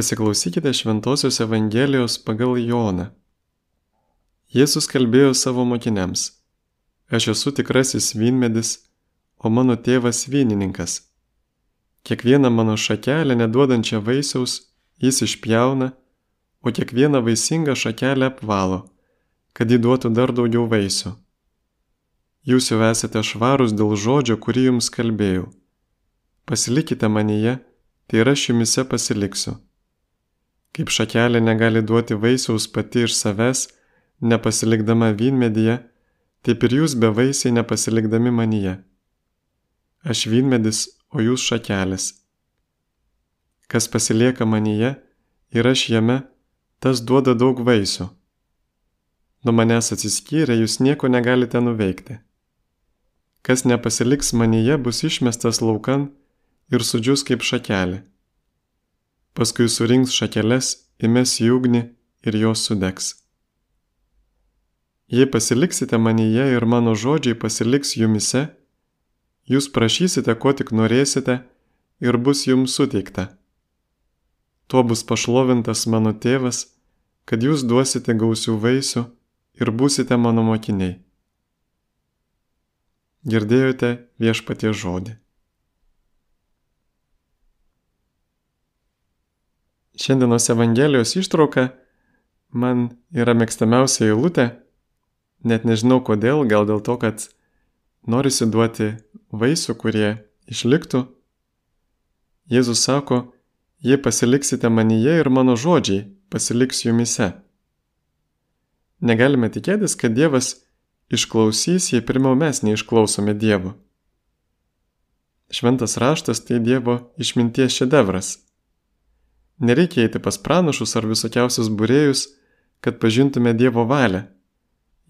Pasiklausykite Šventojios Evangelijos pagal Joną. Jėzus kalbėjo savo mokiniams. Aš esu tikrasis vynmedis, o mano tėvas vynininkas. Kiekvieną mano šakelę neduodančią vaisiaus jis išpjauna, o kiekvieną vaisingą šakelę apvalo, kad įduotų dar daugiau vaisių. Jūs jau esate švarūs dėl žodžio, kurį jums kalbėjau. Pasilikite manyje, tai ir aš jumise pasiliksiu. Kaip šakelė negali duoti vaisiaus pati iš savęs, nepasilikdama vynmedyje, taip ir jūs be vaisiai nepasilikdami manyje. Aš vynmedis, o jūs šakelės. Kas pasilieka manyje ir aš jame, tas duoda daug vaisių. Nuo manęs atsiskyrę jūs nieko negalite nuveikti. Kas nepasiliks manyje, bus išmestas laukan ir sudžius kaip šakelė paskui surinks šakeles, įmes į ugnį ir jos sudegs. Jei pasiliksite manyje ir mano žodžiai pasiliks jumise, jūs prašysite, ko tik norėsite ir bus jums suteikta. Tuo bus pašlovintas mano tėvas, kad jūs duosite gausių vaisių ir būsite mano mokiniai. Girdėjote viešpatie žodį. Šiandienos Evangelijos ištrauka man yra mėgstamiausia eilutė, net nežinau kodėl, gal dėl to, kad norisi duoti vaisių, kurie išliktų. Jėzus sako, jei pasiliksite manyje ir mano žodžiai pasiliks jumise. Negalime tikėtis, kad Dievas išklausys, jei pirmiau mes neišklausome Dievo. Šventas raštas tai Dievo išminties šedevras Nereikia eiti pas pranašus ar visokiausius būrėjus, kad pažintume Dievo valią.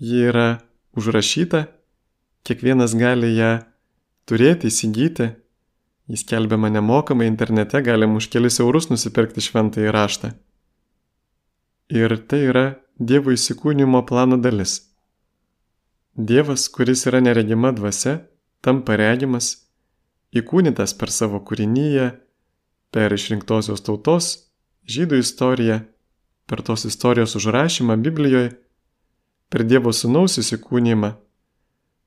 Ji yra užrašyta, kiekvienas gali ją turėti, įsigyti. Jis kelbiama nemokamai internete, galim už kelis eurus nusipirkti šventąjį raštą. Ir tai yra Dievo įsikūnymo plano dalis. Dievas, kuris yra neregima dvasia, tampa regimas, įkūnytas per savo kūrinyje, per išrinktosios tautos žydų istoriją, per tos istorijos užrašymą Biblijoje, per Dievo Sūnaus įsikūnymą,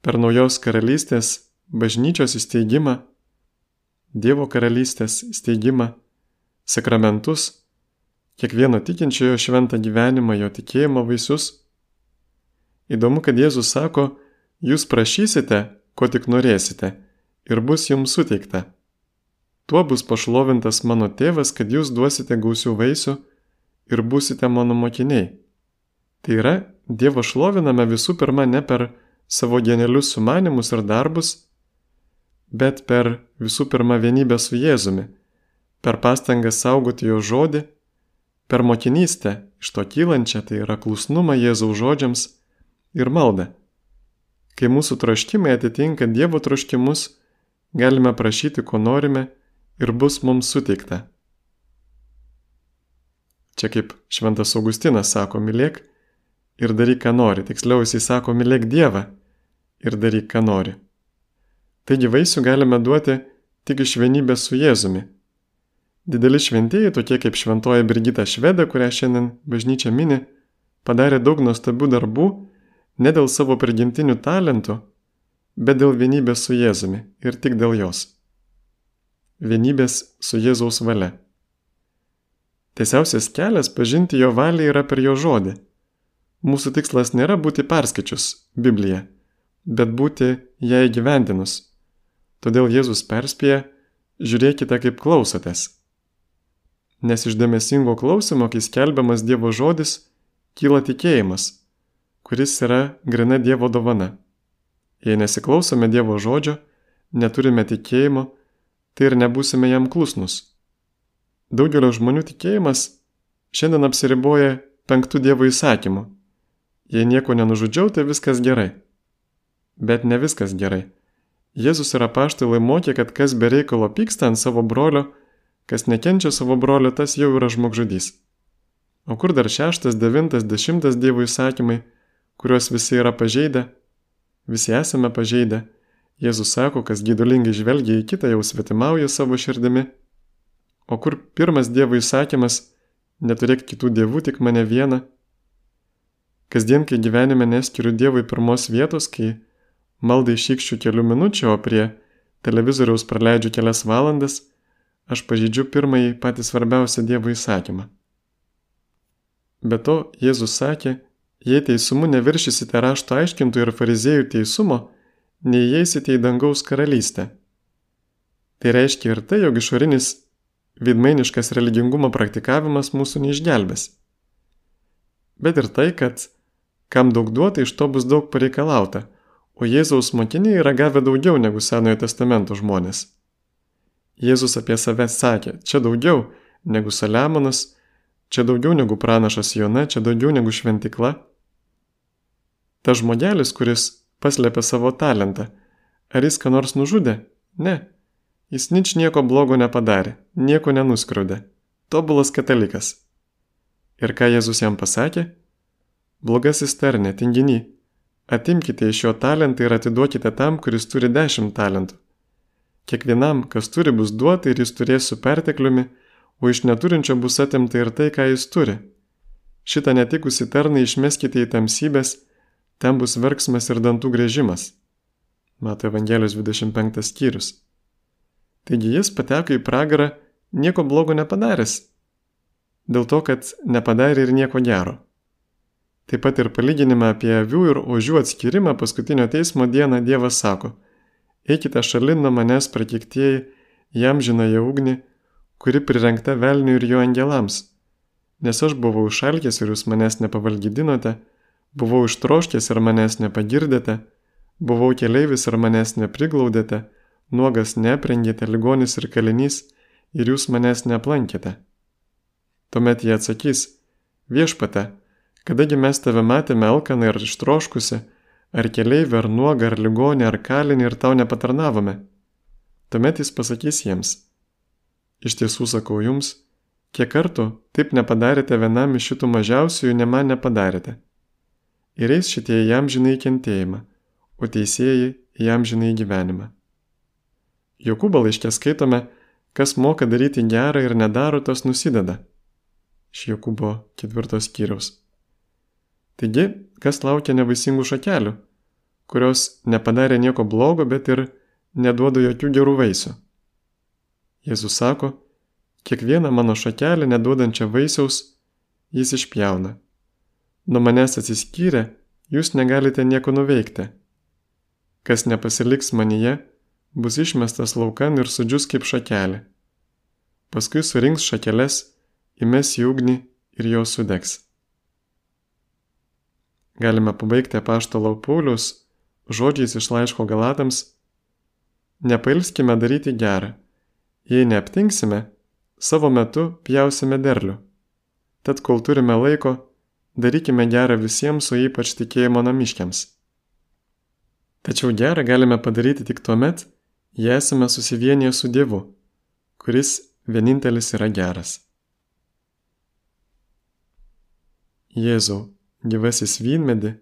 per naujos karalystės bažnyčios įsteigimą, Dievo karalystės įsteigimą, sakramentus, kiekvieno tikinčiojo šventą gyvenimą, jo tikėjimo vaisius. Įdomu, kad Jėzus sako, jūs prašysite, ko tik norėsite, ir bus jums suteikta. Tuo bus pašlovintas mano tėvas, kad jūs duosite gausių vaisių ir būsite mano mokiniai. Tai yra, Dievo šloviname visų pirma ne per savo genialius sumanimus ir darbus, bet per visų pirma vienybę su Jėzumi, per pastangas saugoti jo žodį, per mokinystę iš to kylančią, tai yra klusnumą Jėzaus žodžiams ir maldą. Kai mūsų troškimai atitinka Dievo troškimus, galime prašyti, ko norime ir bus mums suteikta. Čia kaip Šventas Augustinas sako, mylėk ir daryk, ką nori. Tiksliau jisai sako, mylėk Dievą ir daryk, ką nori. Taigi vaisių galime duoti tik iš vienybės su Jėzumi. Dideli šventieji, tokie kaip šventoji Brigita Švedė, kurią šiandien bažnyčia mini, padarė daug nuostabių darbų ne dėl savo prigimtinių talentų, bet dėl vienybės su Jėzumi ir tik dėl jos vienybės su Jėzaus valia. Tiesiausias kelias pažinti jo valią yra per jo žodį. Mūsų tikslas nėra būti perskaičius Bibliją, bet būti ją įgyvendinus. Todėl Jėzus perspėja, žiūrėkite kaip klausotės. Nes iš dėmesingo klausimo, kai skelbiamas Dievo žodis, kyla tikėjimas, kuris yra grina Dievo dovana. Jei nesiklausome Dievo žodžio, neturime tikėjimo, tai ir nebūsime jam klusnus. Daugelio žmonių tikėjimas šiandien apsiriboja penktų Dievo įsakymu. Jei nieko nenužudžiau, tai viskas gerai. Bet ne viskas gerai. Jėzus ir apaštalai mokė, kad kas be reikalo pyksta ant savo brolio, kas nekenčia savo brolio, tas jau yra žmogžudys. O kur dar šeštas, devintas, dešimtas Dievo įsakymai, kuriuos visi yra pažeidę? Visi esame pažeidę Jėzus sako, kas gydulingai žvelgia į kitą, jau svetimauja savo širdimi. O kur pirmas Dievo įsakymas neturėk kitų dievų, tik mane vieną. Kasdien, kai gyvenime neskiriu Dievui pirmos vietos, kai maldai šykščių kelių minučių, o prie televizoriaus praleidžiu kelias valandas, aš pažydžiu pirmąjį patį svarbiausią Dievo įsakymą. Be to, Jėzus sakė, jei teisumu neviršysite rašto aiškintų ir fariziejų teisumo, neįeisite į dangaus karalystę. Tai reiškia ir tai, jog išorinis vidmainiškas religingumo praktikavimas mūsų neišgelbės. Bet ir tai, kad kam daug duota, iš to bus daug pareikalauta, o Jėzaus mokiniai yra gavę daugiau negu Senojo testamento žmonės. Jėzus apie save sakė, čia daugiau negu Saliamonas, čia daugiau negu pranašas Jona, čia daugiau negu šventikla. Ta žmogelis, kuris paslėpė savo talentą, ar jis ką nors nužudė? Ne. Jis nič nieko blogo nepadarė, nieko nenuskriaudė. Tobulas katalikas. Ir ką Jėzus jam pasakė? Blogasis tarnė, tinginy, atimkite iš jo talentą ir atiduokite tam, kuris turi dešimt talentų. Kiekvienam, kas turi, bus duota ir jis turės su pertekliumi, o iš neturinčio bus atimta ir tai, ką jis turi. Šitą netikusi tarną išmeskite į tamsybės, ten bus verksmas ir dantų grėžimas. Mato Evangelijos 25 skyrius. Taigi jis pateko į pragarą nieko blogo nepadaręs. Dėl to, kad nepadarė ir nieko gero. Taip pat ir palyginimą apie avių ir ožių atskirimą paskutinio teismo dieną Dievas sako, eikite šalin nuo manęs prakiktieji, jam žinoje ugnį, kuri prirengta velniui ir jo angelams, nes aš buvau išalkęs ir jūs manęs nepavalgydinote, buvau ištroškęs ir manęs nepagirdėte, buvau keleivis ir manęs nepriglaudėte, nuogas neprengėte, ligonis ir kalinys ir jūs manęs neaplankėte. Tuomet jie atsakys, viešpate, kadagi mes tave matėme alkaną ir ištroškusi, ar keleivį, ar nuogą, ar ligonį, ar kalinį ir tau nepatarnavome. Tuomet jis pasakys jiems, Iš tiesų sakau jums, kiek kartų taip nepadarėte vienam iš šitų mažiausiųjų, ne man nepadarėte. Ir eis šitie jam žinai kentėjimą, o teisėjai jam žinai gyvenimą. Jokūbo laiškė skaitome, kas moka daryti gerą ir nedaro, tas nusideda. Iš Jokūbo ketvirtos skyriaus. Taigi, kas laukia nevaisingų šakelių, kurios nepadarė nieko blogo, bet ir neduoda jokių gerų vaisių. Jėzus sako, kiekvieną mano šakelę neduodančią vaisiaus jis išpjauna. Nuo manęs atsiskyrę, jūs negalite nieko nuveikti. Kas nepasiliks manyje, bus išmestas laukan ir sudžius kaip šakelė. Paskui surinks šakeles, įmes į ugnį ir jos sudegs. Galime pabaigti apaštalo Paulius žodžiais iš laiško Galatams. Nepailskime daryti gerą Jei neaptinksime, savo metu pjausime derlių. Tad kol turime laiko, darykime gerą visiems, o ypač tikėjimo namiškiams. Tačiau gerą galime padaryti tik tuo met, jei esame susivienyje su Dievu, kuris vienintelis yra geras. Jėzau, gyvasis vynmedi,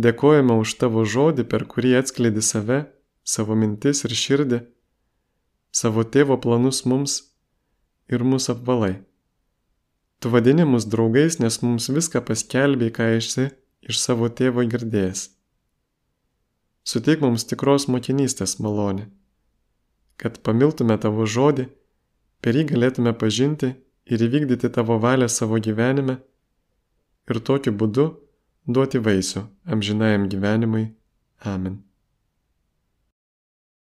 dėkojame už tavo žodį, per kurį atskleidi save, savo mintis ir širdį savo tėvo planus mums ir mus apvalai. Tu vadini mus draugais, nes mums viską paskelbė, ką esi iš savo tėvo girdėjęs. Suteik mums tikros motinystės malonę, kad pamiltume tavo žodį, per jį galėtume pažinti ir įvykdyti tavo valią savo gyvenime ir tokiu būdu duoti vaisių amžinajam gyvenimui. Amen.